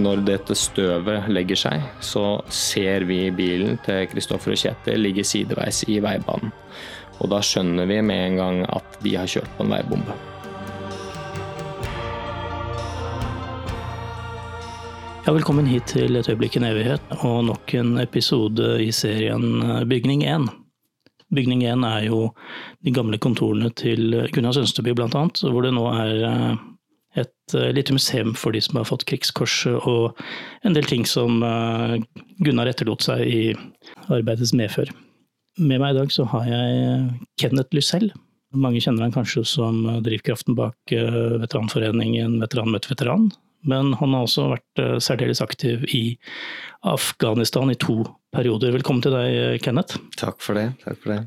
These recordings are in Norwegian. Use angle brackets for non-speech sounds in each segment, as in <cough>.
Når dette støvet legger seg, så ser vi bilen til Kristoffer og Kjetil ligge sideveis i veibanen. Og da skjønner vi med en gang at de har kjørt på en veibombe. Ja, velkommen hit til Et øyeblikk en evighet og nok en episode i serien Bygning 1. Bygning 1 er jo de gamle kontorene til Gunnar Sønsteby annet, hvor det nå er eh, et eh, lite museum for de som har fått krigskorset og en del ting som eh, Gunnar etterlot seg i arbeidets medfør. Med meg i dag så har jeg Kenneth Lysell. Mange kjenner han kanskje som drivkraften bak veteranforeningen Veteran møter veteran, men han har også vært særdeles aktiv i Afghanistan i to perioder. Velkommen til deg, Kenneth. Takk for det. Takk for det.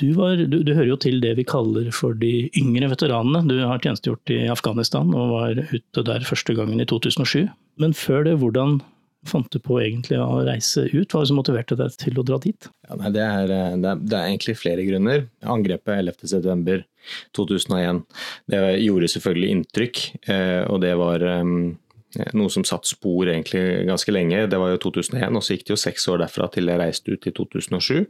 Du, var, du, du, hører jo til det vi kaller for de yngre veteranene. Du har tjenestegjort i Afghanistan og var ute der første gangen i 2007. Men før det, hvordan fant du på egentlig å reise ut? Hva som motiverte deg til å dra dit? Ja, nei, det, er, det, er, det, er, egentlig flere grunner. Angrepet 11.9.2001 det gjorde selvfølgelig inntrykk, eh, og det var ehm, Eh, noe som satt spor egentlig ganske lenge. Det var jo 2001, og så gikk det jo seks år derfra til jeg reiste ut i 2007.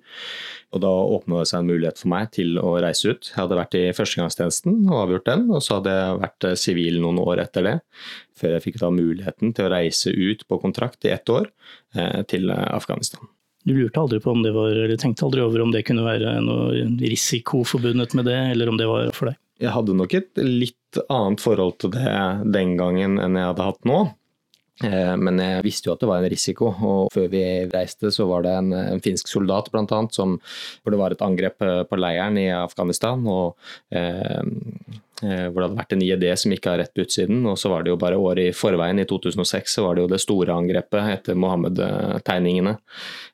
Og da åpna det seg en mulighet for meg til å reise ut. Jeg hadde vært i førstegangstjenesten og avgjort den, og så hadde jeg vært eh, sivil noen år etter det. Før jeg fikk da muligheten til å reise ut på kontrakt i ett år eh, til Afghanistan. Du lurte aldri på om det var, eller tenkte aldri over om det kunne være noe risiko forbundet med det, eller om det var for deg? Jeg hadde nok et litt annet forhold til det den gangen enn jeg hadde hatt nå. Eh, men jeg visste jo at det var en risiko, og før vi reiste så var det en, en finsk soldat blant annet, som, hvor det var et angrep på leiren i Afghanistan. og eh, Eh, hvor det hadde vært en IED som ikke har rett på utsiden. Og så var det jo bare året i forveien, i 2006, så var det jo det store angrepet etter Mohammed-tegningene.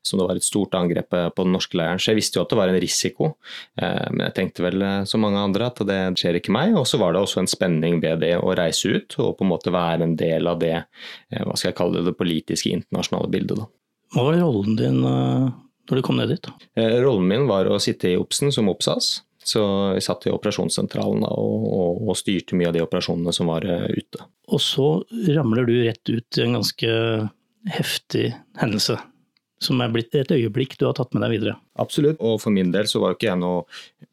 Så det var et stort angrep på den norske leiren. Så jeg visste jo at det var en risiko. Eh, men jeg tenkte vel eh, som mange andre at det skjer ikke meg. Og så var det også en spenning ved det å reise ut og på en måte være en del av det, hva skal jeg kalle det, det politiske internasjonale bildet. da. Hva var rollen din når du kom ned dit? Rollen min var å sitte i OBSen som OBSAS. Så vi satt i operasjonssentralen og, og, og, styrte mye av de operasjonene som var uh, ute. Og så ramler du rett ut i en ganske heftig hendelse. Som er blitt et øyeblikk du har tatt med deg videre? Absolutt. Og for min del så var jo ikke jeg noe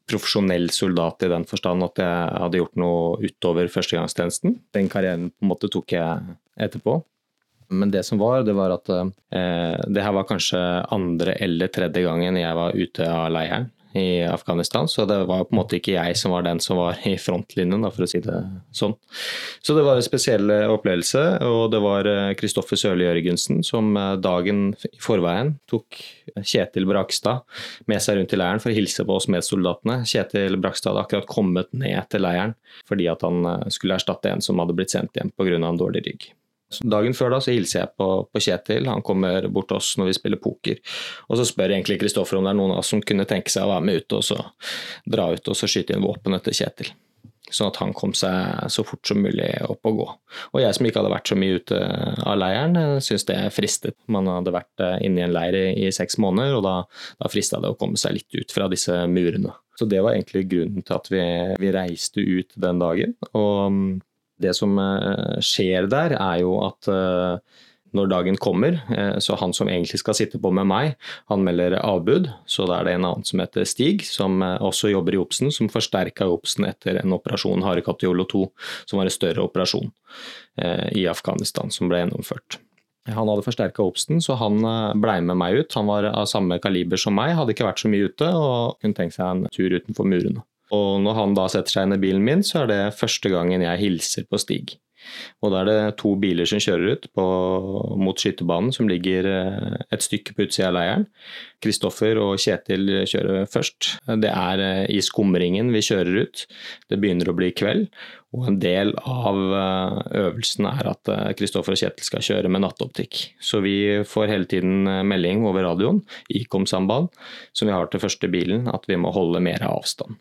profesjonell soldat i den forstand at jeg hadde gjort noe utover førstegangstjenesten. Den karrieren på en måte tok jeg etterpå. Men det som var, det var at eh, det her var kanskje andre eller tredje gangen jeg var ute av leiren i Afghanistan, så det var på en måte ikke jeg som var den som var i frontlinjen, da, for å si det sånn. Så det var en spesiell eh, opplevelse, og det var Kristoffer eh, Sørli Jørgensen som eh, dagen i forveien tok Kjetil Brakstad med seg rundt i leiren for å hilse på oss medsoldatene. Kjetil Brakstad hadde akkurat kommet ned til leiren fordi at han skulle erstatte en som hadde blitt sendt hjem pga. en dårlig rygg. Dagen før da så hilser jeg på, på, Kjetil, han kommer bort til oss når vi spiller poker. Og så spør egentlig Kristoffer om det er noen av oss som kunne tenke seg å være med ut og så dra ut og så skyte inn våpen etter Kjetil. Sånn at han kom seg så fort som mulig opp og gå. Og jeg som ikke hadde vært så mye ute av leiren, syntes det fristet. Man hadde vært eh, inne i en leir i, i seks måneder, og da, da frista det å komme seg litt ut fra disse murene. Så det var egentlig grunnen til at vi, vi reiste ut den dagen. Og det som eh, skjer der, er jo at eh, når dagen kommer, eh, så han som egentlig skal sitte på med meg, han melder avbud. Så da er det en annen som heter Stig, som også jobber i Obsen, som forsterka Obsen etter en operasjon, Harekatiolo 2, som var en større operasjon i Afghanistan som ble gjennomført. Han hadde forsterka obsten, så han blei med meg ut. Han var av samme kaliber som meg, hadde ikke vært så mye ute og kunne tenkt seg en tur utenfor murene. Og når han da setter seg inn i bilen min, så er det første gangen jeg hilser på Stig. Og da er det to biler som kjører ut på, mot skytebanen, som ligger eh, et stykke på utsida av leiren. Kristoffer og Kjetil kjører først. Det er eh, i skumringen vi kjører ut. Det begynner å bli kveld, og en del av eh, øvelsen er at Kristoffer og Kjetil skal kjøre med nattoptikk. Så vi får hele tiden melding over radioen, Ikom-samband, som vi har til første bilen, at vi må holde mer avstand.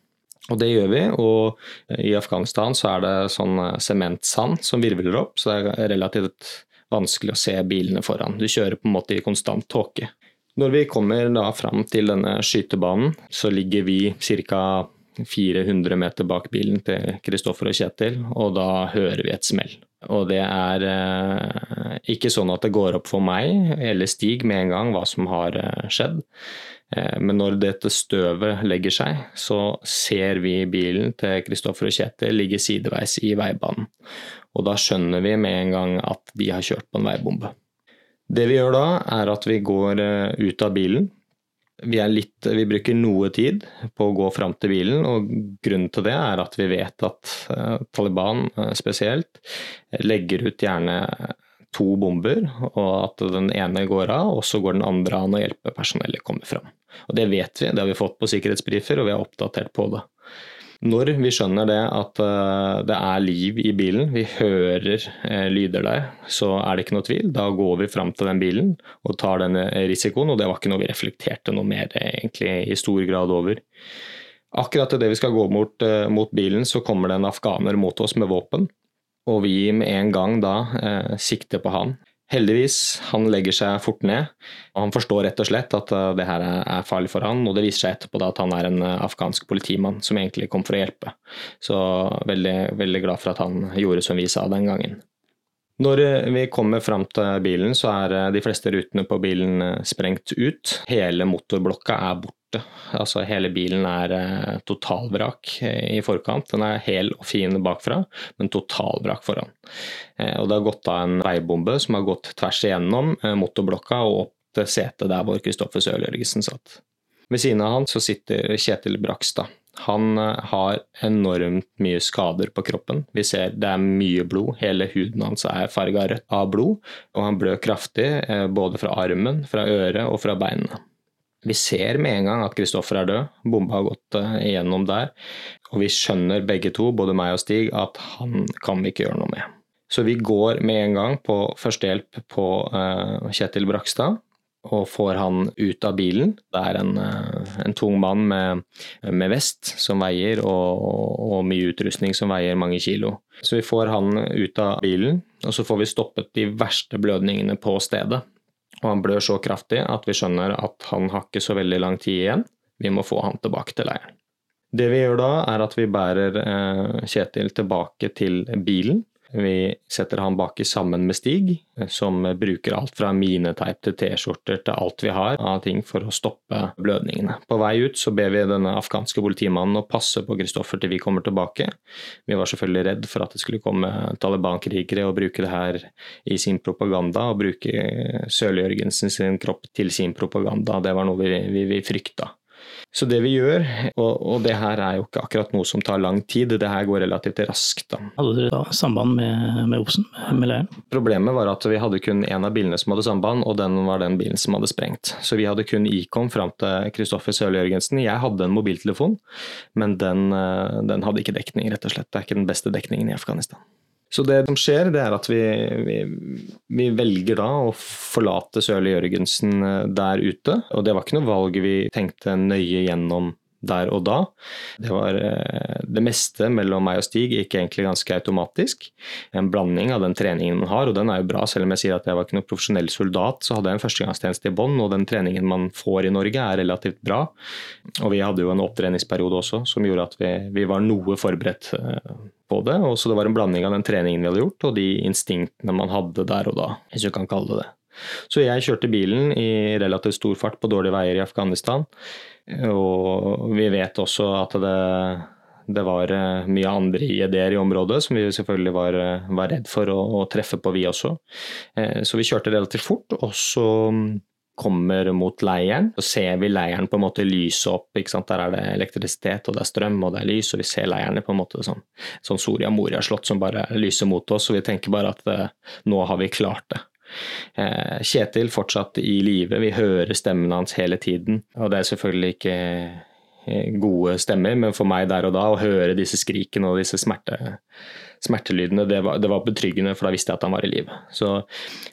Og det gjør vi, og i Afghanistan så er det sånn eh, sementsand som virvler opp, så det er relativt vanskelig å se bilene foran. Du kjører på en måte i konstant tåke. Når vi kommer da fram til denne skytebanen, så ligger vi ca. 400 meter bak bilen til Kristoffer og Kjetil, og da hører vi et smell. Og det er eh, ikke sånn at det går opp for meg eller Stig med en gang hva som har eh, skjedd. Eh, men når dette støvet legger seg, så ser vi bilen til Kristoffer og Kjetil ligge sideveis i veibanen. Og da skjønner vi med en gang at de har kjørt på en veibombe. Det vi gjør da, er at vi går eh, ut av bilen. Vi, litt, vi bruker noe tid på å gå fram til bilen, og grunnen til det er at vi vet at eh, Taliban spesielt legger ut gjerne to bomber, og at den ene går av, og så går den andre an og hjelper personellet kommer fram. Og Det vet vi, det har vi fått på sikkerhetsbrifer, og vi er oppdatert på det. Når vi skjønner det at eh, det er liv i bilen, vi hører eh, lyder der, så er det ikke noe tvil. Da går vi fram til den bilen og tar den risikoen, og det var ikke noe vi reflekterte noe mer egentlig i stor grad over. Akkurat idet vi skal gå mot, eh, mot bilen, så kommer det en afghaner mot oss med våpen og vi med en gang da eh, sikter på han. Heldigvis, han legger seg fort ned. og Han forstår rett og slett at uh, det her er farlig for han, og det viser seg etterpå at han er en uh, afghansk politimann som egentlig kom for å hjelpe. Så veldig, veldig glad for at han gjorde som vi sa den gangen. Når uh, vi kommer fram til bilen, så er de fleste rutene på bilen sprengt ut. Hele motorblokka er borte borte. Altså hele bilen er eh, totalvrak eh, i forkant. Den er hel og fin bakfra, men totalvrak foran. Eh, og det har gått av en veibombe som har gått tvers igjennom motorblokka og opp til setet der hvor Kristoffer Sørjørgensen satt. Ved siden av han så sitter Kjetil Brakstad. Han har enormt mye skader på kroppen. Vi ser det er mye blod. Hele huden hans er farga rødt av blod, og han blør kraftig både fra armen, fra øret og fra beinene. Vi ser med en gang at Kristoffer er død, bomba har gått uh, igjennom der. Og vi skjønner begge to, både meg og Stig, at han kan vi ikke gjøre noe med. Så vi går med en gang på førstehjelp på uh, Kjetil Brakstad og får han ut av bilen. Det er en, uh, en tung mann med, med, vest som veier, og, og, mye utrustning som veier mange kilo. Så vi får han ut av bilen, og så får vi stoppet de verste blødningene på stedet. Og han blør så kraftig at vi skjønner at han har ikke så veldig lang tid igjen. Vi må få han tilbake til leiren. Det vi gjør da, er at vi bærer eh, Kjetil tilbake til bilen. Vi setter han baki sammen med Stig, som bruker alt fra mineteip til T-skjorter til alt vi har av ting for å stoppe blødningene. På vei ut så ber vi denne afghanske politimannen å passe på Kristoffer til vi kommer tilbake. Vi var selvfølgelig redd for at det skulle komme Taliban-krigere og bruke det her i sin propaganda, og bruke Sørli-Jørgensen sin kropp til sin propaganda. Det var noe vi, vi, vi frykta. Så det vi gjør, og, og, det her er jo ikke akkurat noe som tar lang tid, det her går relativt raskt. Da. Hadde dere da samband med, med Obsen, med leiren? Problemet var at vi hadde kun én av bilene som hadde samband, og den var den bilen som hadde sprengt. Så vi hadde kun Icom fram til Kristoffer Sørli Jørgensen. Jeg hadde en mobiltelefon, men den, eh, den hadde ikke dekning, rett og slett. Det er ikke den beste dekningen i Afghanistan. Så det som skjer, det er at vi, vi, vi velger da å forlate Sørli Jørgensen eh, der ute. Og det var ikke noe valg vi tenkte nøye gjennom der og da. Det var eh, det meste mellom meg og Stig gikk egentlig ganske automatisk. En blanding av den treningen man har, og den er jo bra. Selv om jeg sier at jeg var ikke noen profesjonell soldat, så hadde jeg en førstegangstjeneste i bånn, og den treningen man får i Norge er relativt bra. Og vi hadde jo en opptreningsperiode også som gjorde at vi, vi var noe forberedt eh, på det. Og så det var en blanding av den treningen vi hadde gjort, og de instinktene man hadde der og da, hvis du kan kalle det det. Så jeg kjørte bilen i relativt stor fart på dårlige veier i Afghanistan. Og vi vet også at det, det var eh, mye andre ideer i området som vi selvfølgelig var, eh, var redd for å, å, treffe på, vi også. Så vi kjørte relativt fort, og så mm, kommer mot leiren. Så ser vi leiren på en måte lyse opp. Der er det elektrisitet og det er strøm og det er lys, og vi ser leirene på en måte sånn, sånn Soria Moria-slott som bare lyser mot oss, og vi tenker bare at nå har vi klart det. Kjetil fortsatt i live, vi hører stemmen hans hele tiden. Og det er selvfølgelig ikke Eh, gode stemmer, men for meg der og da å høre disse skrikene og disse smerte, smertelydene, det var, det var, betryggende, for da visste jeg at han var i live. Så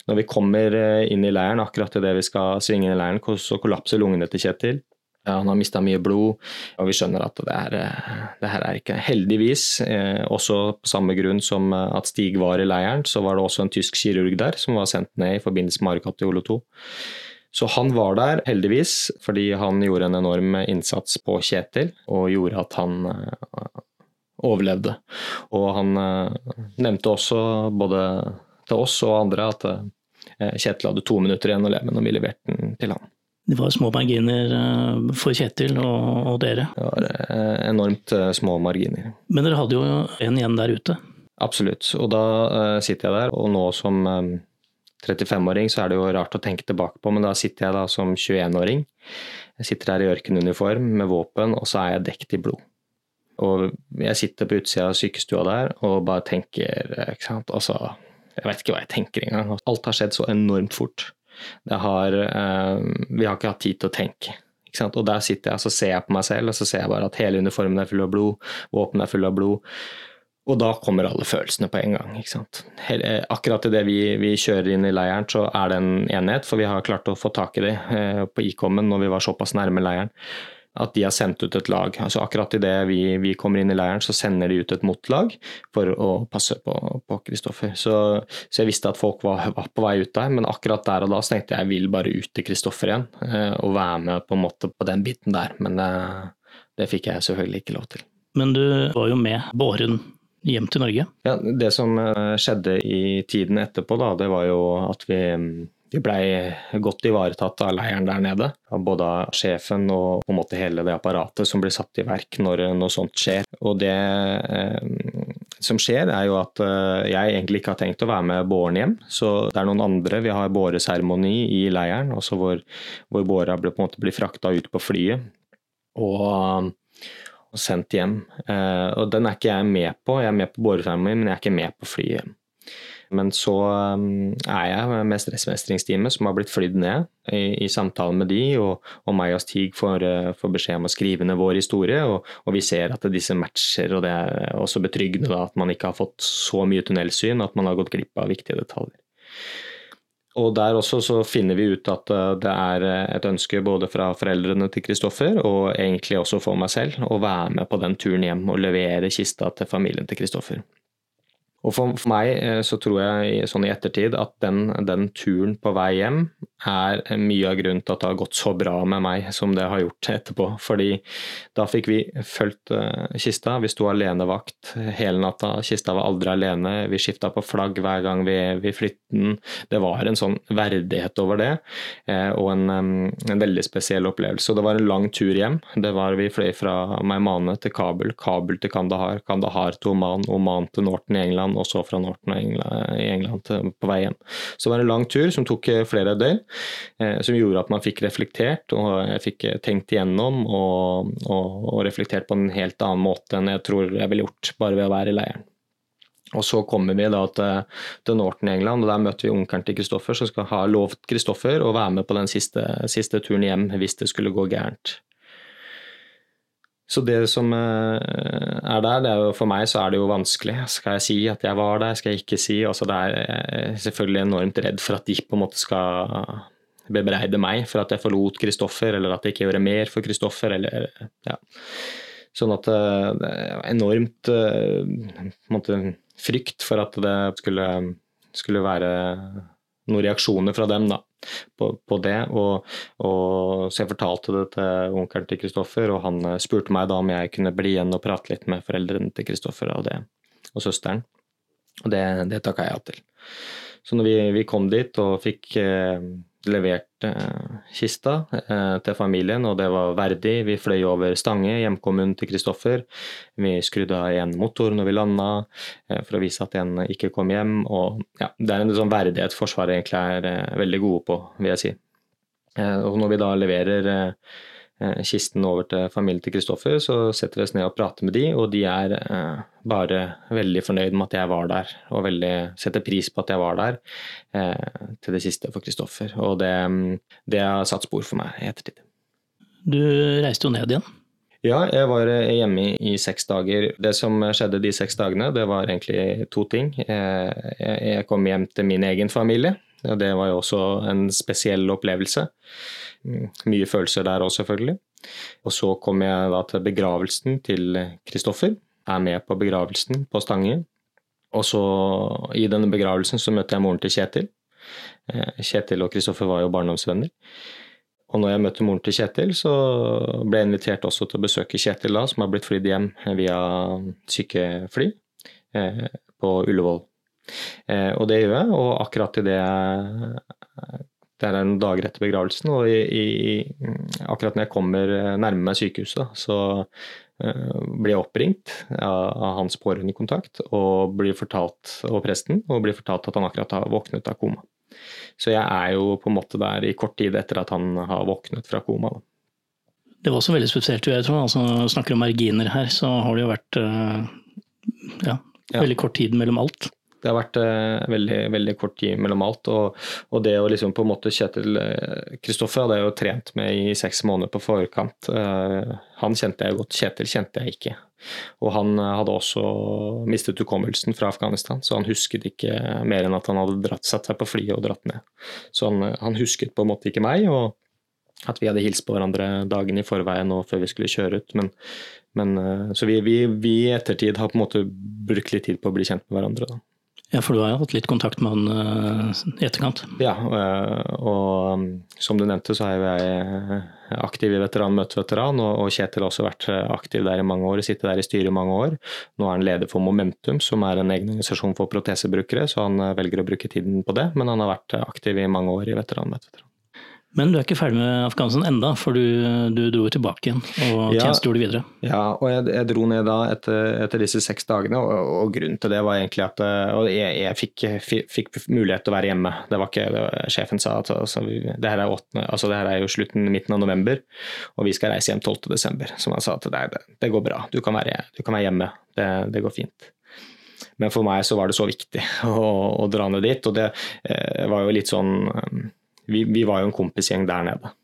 når vi kommer eh, inn i leiren, akkurat idet vi skal svinge inn i leiren, så kollapser lungene til Kjetil. Han har mista mye blod, og vi skjønner at det, er, eh, det her er ikke Heldigvis, eh, også på samme grunn som at Stig var i leiren, så var det også en tysk kirurg der som var sendt ned i forbindelse med Arikatiolo 2. Så han var der, heldigvis, fordi han gjorde en enorm innsats på Kjetil, og gjorde at han eh, overlevde. Og han eh, nevnte også, både til oss og andre, at eh, Kjetil hadde to minutter igjen å leve når vi leverte den til han. Det var små marginer for Kjetil og, og dere? Det var enormt små marginer. Men dere hadde jo en igjen der ute? Absolutt. Og da sitter jeg der, og nå som 35-åring så er det jo rart å tenke tilbake på, men da sitter jeg da som 21-åring. Jeg sitter her i ørkenuniform med våpen, og så er jeg dekt i blod. Og jeg sitter på utsida av sykestua der og bare tenker ikke sant? Altså, jeg vet ikke hva jeg tenker engang. Alt har skjedd så enormt fort. Har, eh, vi har ikke hatt tid til å tenke. Og der sitter jeg og så ser jeg på meg selv, og så ser jeg bare at hele uniformen er full av blod, våpenet er full av blod. Og da kommer alle følelsene på en gang. ikke sant? Eh, akkurat idet vi, vi kjører inn i leiren, så er det en enhet, for vi har klart å få tak i de eh, på Ikommen når vi var såpass nærme leiren, at de har sendt ut et lag. Altså Akkurat idet vi, vi kommer inn i leiren, så sender de ut et motlag for å passe på Kristoffer. Så, så, jeg visste at folk var, var, på vei ut der, men akkurat der og da så tenkte jeg jeg vil bare ut til Kristoffer igjen eh, og være med på en måte på den biten der. Men det, det fikk jeg selvfølgelig ikke lov til. Men du var jo med båren hjem til Norge? Ja, Det som eh, skjedde i tiden etterpå, da, det var jo at vi, vi blei godt ivaretatt av leiren der nede. Både av sjefen og på en måte hele det apparatet som blir satt i verk når noe sånt skjer. Og det eh, som skjer, er jo at eh, jeg egentlig ikke har tenkt å være med båren hjem. Så det er noen andre. Vi har båreseremoni i leiren, også hvor, hvor båra på blir frakta ut på flyet. Og og sendt hjem. Eh, og den er ikke jeg med på. Jeg er med på båreseremonien, men jeg er ikke med på flyet. Men så um, er jeg med stressmestringsteamet som har blitt flydd ned i, i samtale med de, og, og meg og Stig får, uh, får, beskjed om å skrive ned vår historie. Og, og, vi ser at disse matcher, og det er også betryggende da, at man ikke har fått så mye tunnelsyn at man har gått glipp av viktige detaljer. Og der også så finner vi ut at eh, det er eh, et ønske både fra foreldrene til Kristoffer og egentlig også for meg selv å være med på den turen hjem og levere kista til familien til Kristoffer. Og for, for, meg eh, så tror jeg sånn i ettertid at den, den, turen på vei hjem er mye av grunnen til at det har gått så bra med meg som det har gjort etterpå. Fordi da fikk vi fulgt uh, kista. Vi sto alenevakt hele natta. Kista var aldri alene. Vi skifta på flagg hver gang vi, vi flyttet den. Det var en sånn verdighet over det, uh, og en, um, en, veldig spesiell opplevelse. Og det var en lang tur hjem. Det var Vi fløy fra Maimane til Kabul, Kabul til Kandahar, Kandahar til Oman, Oman til Norton i England og så fra Norton i England på vei hjem. Så det var en lang tur som tok eh, flere døgn, eh, som gjorde at man fikk reflektert og jeg fikk eh, tenkt igjennom og, og, og reflektert på en helt annen måte enn jeg tror jeg ville gjort bare ved å være i leiren. Og Så kommer vi da til, til Norton i England, og der møter vi onkelen til Kristoffer, som skal ha lovt Kristoffer å være med på den siste, siste turen hjem hvis det skulle gå gærent. Så det som eh, er der, er jo, for meg så er det jo vanskelig. Skal jeg si at jeg var der, skal jeg ikke si? Altså det er jeg selvfølgelig enormt redd for at de på en måte skal bebreide meg for at jeg forlot Kristoffer, eller at jeg ikke gjorde mer for Kristoffer, eller ja. Sånn at eh, det er enormt eh, måte, frykt for at det skulle, skulle være noen reaksjoner fra dem, da på, på det. Og, og, så jeg fortalte det til onkelen til Kristoffer, og han eh, spurte meg da om jeg kunne bli igjen og prate litt med foreldrene til Kristoffer og, og søsteren. Og det, det takka jeg ja til. Så når vi, vi, kom dit og fikk eh, levert eh, kista eh, til familien, og det var verdig, vi fløy over Stange, hjemkommunen til Kristoffer. Vi skrudde av en motor når vi landa, eh, for å vise at en ikke kom hjem. Og ja, det er en sånn verdighet Forsvaret egentlig er veldig gode på, vil jeg si. Og når vi da leverer Eh, kisten over til familien til Kristoffer, så setter vi oss ned og prater med de, og de er eh, bare veldig fornøyd med at jeg var der, og veldig setter pris på at jeg var der eh, til det siste for Kristoffer. Og det, det har satt spor for meg i ettertid. Du reiste jo ned igjen? Ja, jeg var hjemme i, seks dager. Det som skjedde de seks dagene, det var egentlig to ting. Jeg kom hjem til min egen familie. og Det var jo også en spesiell opplevelse. Mye følelser der òg, selvfølgelig. Og så kom jeg da til begravelsen til Kristoffer. Er med på begravelsen på Stange. Og så i denne begravelsen så møtte jeg moren til Kjetil. Eh, Kjetil og Kristoffer var jo barndomsvenner. Og når jeg møtte moren til Kjetil, så ble jeg invitert også til å besøke Kjetil da, som har blitt flydd hjem via sykefly eh, på Ullevål. Eh, og det gjør jeg, og akkurat i det det er en dager etter begravelsen, og i, i, akkurat når jeg kommer eh, nærme meg sykehuset, så uh, blir jeg oppringt av, av hans pårørendekontakt og blir fortalt, og presten, og blir fortalt at han akkurat har våknet av koma. Så jeg er jo på en måte der i kort tid etter at han har våknet fra koma. Da. Det var også veldig spesielt. Jeg tror, altså, snakker om marginer her, så har det jo vært uh, ja, veldig kort tid mellom alt. Det har vært eh, veldig, veldig kort tid mellom alt. Og, og det å liksom på en måte Kjetil Kristoffer eh, hadde jeg jo trent med i seks måneder på forkant. Eh, han kjente jeg godt, Kjetil kjente jeg ikke. Og han hadde også mistet hukommelsen fra Afghanistan, så han husket ikke mer enn at han hadde dratt, satt seg på flyet og dratt ned. Så han, han, husket på en måte ikke meg, og at vi hadde hilst på hverandre dagen i forveien og før vi skulle kjøre ut. Men, men så vi, i ettertid har på en måte brukt litt tid på å bli kjent med hverandre. da. Ja, for du har jo hatt litt kontakt med han uh, i etterkant? Ja, uh, og um, som du nevnte så er jo jeg aktiv i Veteran møtt veteran, og, Kjetil har også vært aktiv der i mange år, sittet der i styret i mange år. Nå er han leder for Momentum, som er en egen organisasjon for protesebrukere, så han velger å bruke tiden på det, men han har vært aktiv i mange år i Veteran møtt veteran. Men du er ikke ferdig med Afghanistan enda, for du, du dro tilbake igjen og ja, tjenestegjorde videre? Ja, og jeg, jeg, dro ned da etter, etter disse seks dagene, og, og, grunnen til det var egentlig at jeg, jeg fikk, fikk, mulighet til å være hjemme. Det var ikke, det var, Sjefen sa at altså, det, her er 8, altså, det her er jo slutten, midten av november, og vi skal reise hjem 12.12. Som han sa deg, det, det går bra, du kan være, du kan være hjemme, det, det går fint. Men for meg så var det så viktig <laughs> å, å dra ned dit, og det eh, var jo litt sånn vi, vi var jo en kompisgjeng der nede.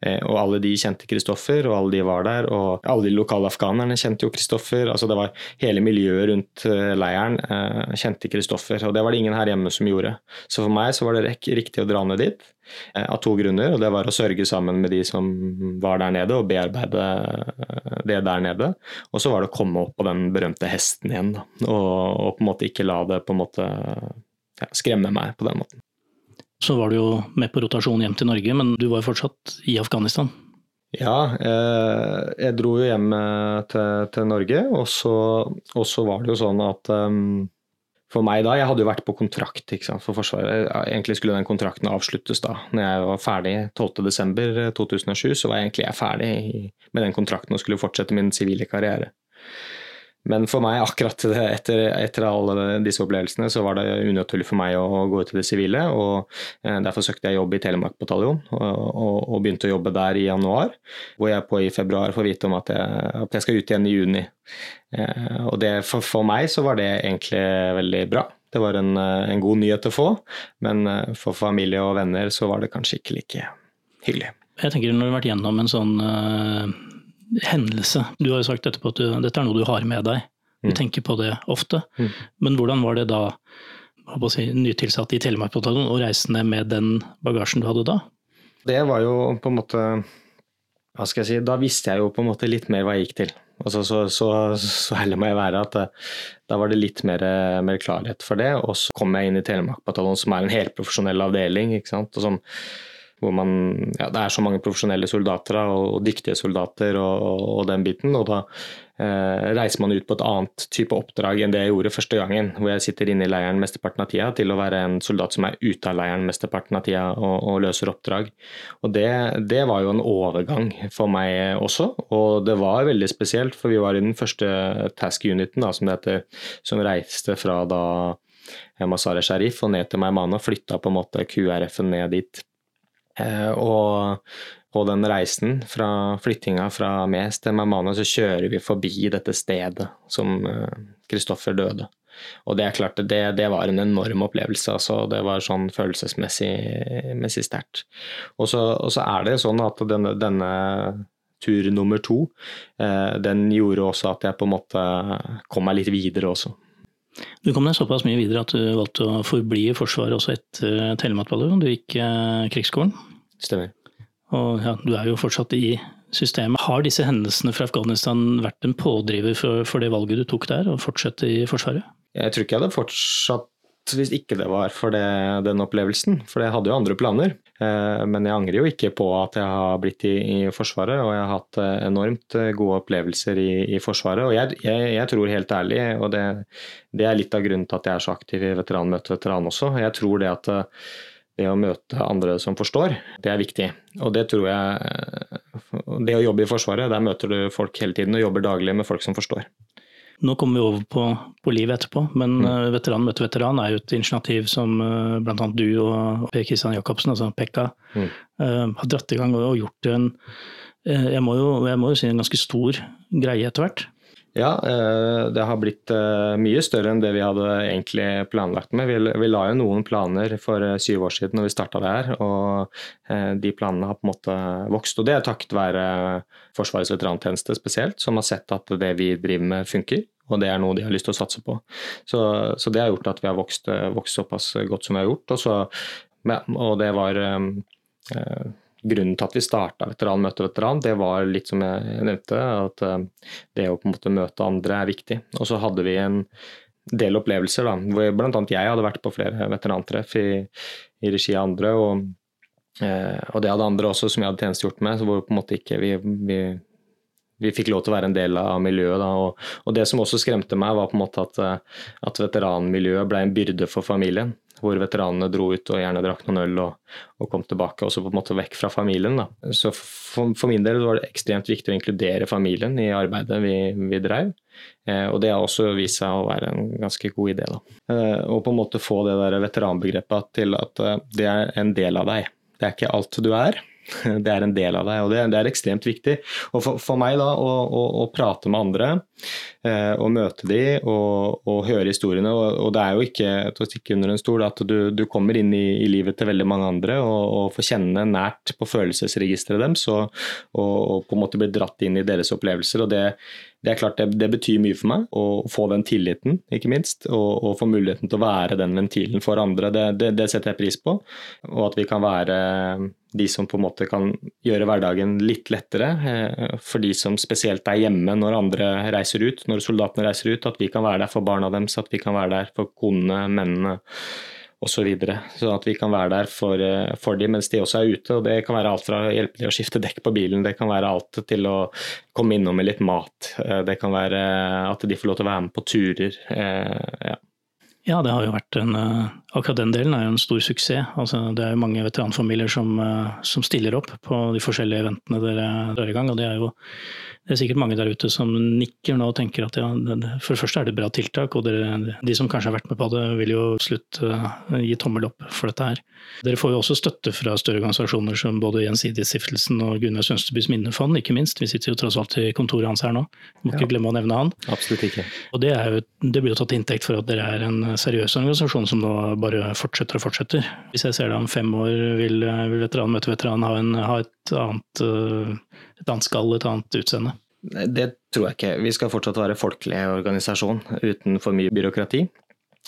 Eh, og alle de kjente Kristoffer, og alle de var der. Og alle de lokale afghanerne kjente jo Kristoffer. Altså det var hele miljøet rundt eh, leiren eh, kjente Kristoffer, og det var det ingen her hjemme som gjorde. Så for meg så var det riktig å dra ned dit, av to grunner. Og det var å sørge sammen med de som var der nede, og bearbeide det der nede. Og så var det å komme opp på den berømte hesten igjen. Og, og på en måte ikke la det på en måte ja, skremme meg på den måten. Så var du jo med på rotasjon hjem til Norge, men du var jo fortsatt i Afghanistan? Ja, eh, jeg dro jo hjem eh, til, til Norge, og så, og så, var det jo sånn at um, for meg da, Jeg hadde jo vært på kontrakt sant, for Forsvaret. Egentlig skulle den kontrakten avsluttes da. Når jeg var ferdig 12.12.2007, så var jeg egentlig jeg ferdig med den kontrakten og skulle fortsette min sivile karriere. Men for meg, akkurat etter, etter, alle disse opplevelsene, så var det unaturlig for meg å gå ut i det sivile. og eh, Derfor søkte jeg jobb i Telemark bataljon, og, og, og, begynte å jobbe der i januar. Hvor jeg på i februar får vite om at jeg, at jeg skal ut igjen i juni. Eh, og det, for, for, meg så var det egentlig veldig bra. Det var en, en god nyhet å få, men eh, for familie og venner så var det kanskje ikke like hyggelig. Jeg tenker Når du har vært gjennom en sånn hendelse. Du har jo sagt etterpå at du, dette er noe du har med deg. Du mm. tenker på det ofte. Mm. Men hvordan var det da, si, nytilsatt i Telemarkbataljonen, å reise ned med den bagasjen du hadde da? Det var jo på en måte Hva skal jeg si Da visste jeg jo på en måte litt mer hva jeg gikk til. Altså, så, så, så heller må jeg være at eh, da var det litt mer, mer, klarhet for det. Og så kom jeg inn i Telemarkbataljonen, som er en helprofesjonell avdeling. ikke sant? Og som hvor man, ja, det er så mange profesjonelle soldater og, dyktige soldater og, og, og, den biten. og da eh, reiser man ut på et annet type oppdrag enn det jeg gjorde første gangen, hvor jeg sitter inne i leiren mesteparten av tida, til å være en soldat som er ute av leiren mesteparten av tida og, og løser oppdrag. Og det, det, var jo en overgang for meg også, og det var veldig spesielt, for vi var i den første task uniten, da, som det heter, som reiste fra da Masare Sharif og ned til Maimana, flytta på en måte QRF-en ned dit. Eh, og på den reisen fra flyttinga fra Mes til Maimana, så kjører vi forbi dette stedet som Kristoffer eh, døde. Og det er klart, det, det var en enorm opplevelse. Altså, det var sånn følelsesmessig sterkt. Og, og, så er det sånn at denne, denne tur nummer to, eh, den gjorde også at jeg på en måte kom meg litt videre også. Du kom deg såpass mye videre at du valgte å forbli i Forsvaret også etter eh, Telemarkbataljonen. Du gikk eh, krigsskolen. Stemmer. Og ja, du er jo fortsatt i systemet. Har disse hendelsene fra Afghanistan vært en pådriver for, for det valget du tok der, å fortsette i Forsvaret? Jeg tror ikke jeg hadde fortsatt hvis ikke det var for det, den opplevelsen, for jeg hadde jo andre planer. Eh, men jeg angrer jo ikke på at jeg har blitt i, i Forsvaret, og jeg har hatt eh, enormt eh, gode opplevelser i, i Forsvaret. Og jeg, jeg, jeg, tror helt ærlig, og det, det, er litt av grunnen til at jeg er så aktiv i Veteranmøte veteran også, jeg tror det at det å møte andre som forstår, det er viktig. Og det tror jeg Det å jobbe i Forsvaret, der møter du folk hele tiden og jobber daglig med folk som forstår. Nå kommer vi over på, på livet etterpå, men mm. Eh, veteran møter veteran er jo et initiativ som uh, eh, bl.a. du og Per Kristian Jacobsen, altså Pekka, mm. uh, har dratt i gang og, og gjort en uh, jeg, må jo, jeg må jo si en ganske stor greie etter hvert. Ja, det har blitt mye større enn det vi hadde egentlig planlagt med. Vi, la jo noen planer for syv år siden når vi starta det her, og de planene har på en måte vokst. Og det er takket være Forsvarets veterantjeneste spesielt, som har sett at det vi driver med funker og det er noe de har lyst til å satse på. Så, så det har gjort at vi har vokst, vokst, såpass godt som vi har gjort. Og, så, og det var eh, grunnen til at vi starta veteran møter veteran, det var litt som jeg nevnte, at eh, det å på en måte møte andre er viktig. Og så hadde vi en del opplevelser, da, hvor bl.a. jeg hadde vært på flere veterantreff i, i regi av andre. og eh, og det hadde andre også som jeg hadde tjenestegjort med, hvor på en måte ikke vi, vi, vi fikk lov til å være en del av miljøet. Og, og det som også skremte meg, var på en måte at, at veteranmiljøet ble en byrde for familien hvor veteranene dro ut og gjerne drakk noen øl og, og kom tilbake, også på en måte vekk fra familien. Da. Så for, for, min del var det ekstremt viktig å inkludere familien i arbeidet vi, vi drev. Eh, og det har også vist seg å være en ganske god idé. Da. Eh, og på en måte få det der veteranbegrepet til at eh, det er en del av deg. Det er ikke alt du er, <laughs> det er en del av deg, og det, det er ekstremt viktig. Og for, for meg da, å, å, å, prate med andre eh, og møte de og, og høre historiene, og, og, det er jo ikke til å stikke under en stol at du, du kommer inn i, i, livet til veldig mange andre og, og får kjenne nært på følelsesregisteret deres og, og, på en måte bli dratt inn i deres opplevelser. og det det er klart det, det, betyr mye for meg å få den tilliten, ikke minst. Og, og få muligheten til å være den ventilen for andre. Det, det, det, setter jeg pris på. Og at vi kan være de som på en måte kan gjøre hverdagen litt lettere eh, for de som spesielt er hjemme når andre reiser ut, når soldatene reiser ut. At vi kan være der for barna deres, at vi kan være der for konene, mennene osv. Så videre. sånn at vi kan være der for, eh, for dem mens de også er ute. og Det kan være alt fra å hjelpe dem å skifte dekk på bilen, det kan være alt til å komme innom med litt mat. Eh, det kan være at de får lov til å være med på turer. Ja. Ja, det har jo vært en eh, Akkurat den delen er jo en stor suksess. Altså, det er jo mange veteranfamilier som, eh, som stiller opp på de forskjellige eventene dere drar i gang. og det er jo det er sikkert mange der ute som nikker nå og tenker at ja, for det første er det bra tiltak, og dere, de som kanskje har vært med på det, vil jo slutt uh, gi tommel opp for dette her. Dere får jo også støtte fra større organisasjoner som både Gjensidigestiftelsen og Gunnar Sønstebys minnefond, ikke minst. Vi sitter jo tross alt i kontoret hans her nå, må ja. ikke glemme å nevne han. Absolutt ikke. Og det, jo, det blir jo tatt inntekt for at dere er en seriøs organisasjon som nå bare fortsetter og fortsetter. Hvis jeg ser det om fem år, vil, vil veteran møte veteran ha, en, ha et annet uh, et annet skall, et annet utseende? Det tror jeg ikke. Vi skal fortsatt være folkelig organisasjon uten for mye byråkrati.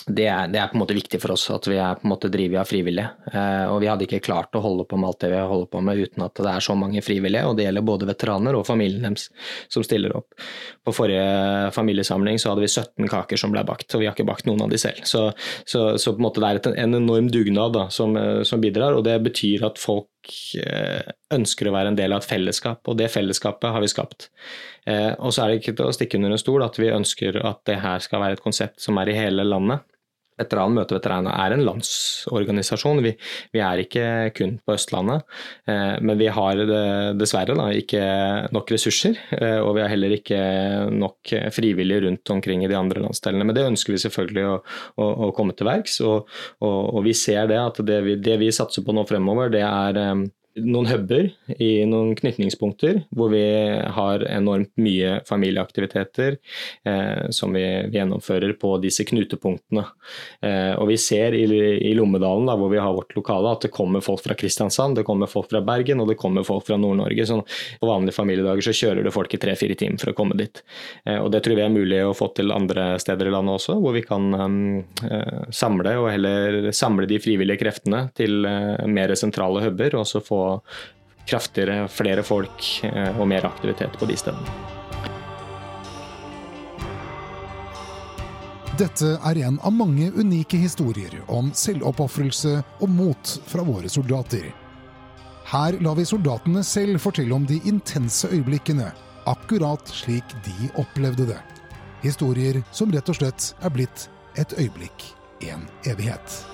Det er, det er, på en måte viktig for oss at vi er på en måte drevet av frivillige. Eh, og vi hadde ikke klart å holde på med alt det vi holder på med uten at det er så mange frivillige. Og det gjelder både veteraner og familien deres som stiller opp. På forrige familiesamling så hadde vi 17 kaker som ble bakt, og vi har ikke bakt noen av de selv. Så, så, så på en måte det er et, en enorm dugnad da, som, eh, som, bidrar, og det betyr at folk eh, ønsker å være en del av et fellesskap, og det fellesskapet har vi skapt. Eh, og så er det ikke til å stikke under en stol at vi ønsker at det her skal være et konsept som er i hele landet. Veteran møter veteraner er en landsorganisasjon. Vi, vi, er ikke kun på Østlandet. Eh, men vi har dessverre da, ikke nok ressurser, eh, og vi har heller ikke nok frivillige rundt omkring i de andre landsdelene. Men det ønsker vi selvfølgelig å, å, å komme til verks. Og, og, og, vi ser det at det vi, det vi satser på nå fremover, det er eh, noen huber i noen knytningspunkter hvor vi har enormt mye familieaktiviteter eh, som vi, vi, gjennomfører på disse knutepunktene. Eh, og vi ser i, i Lommedalen, da, hvor vi har vårt lokale, at det kommer folk fra Kristiansand, det kommer folk fra Bergen og det kommer folk fra Nord-Norge. Så på vanlige familiedager så kjører det folk i tre-fire timer for å komme dit. Eh, og det tror vi er mulig å få til andre steder i landet også, hvor vi kan eh, samle og heller samle de frivillige kreftene til eh, mer sentrale huber. og så få kraftigere, flere folk eh, og mer aktivitet på de stedene. Dette er en av mange unike historier om selvoppofrelse og mot fra våre soldater. Her lar vi soldatene selv fortelle om de intense øyeblikkene, akkurat slik de opplevde det. Historier som rett og slett er blitt et øyeblikk, en evighet.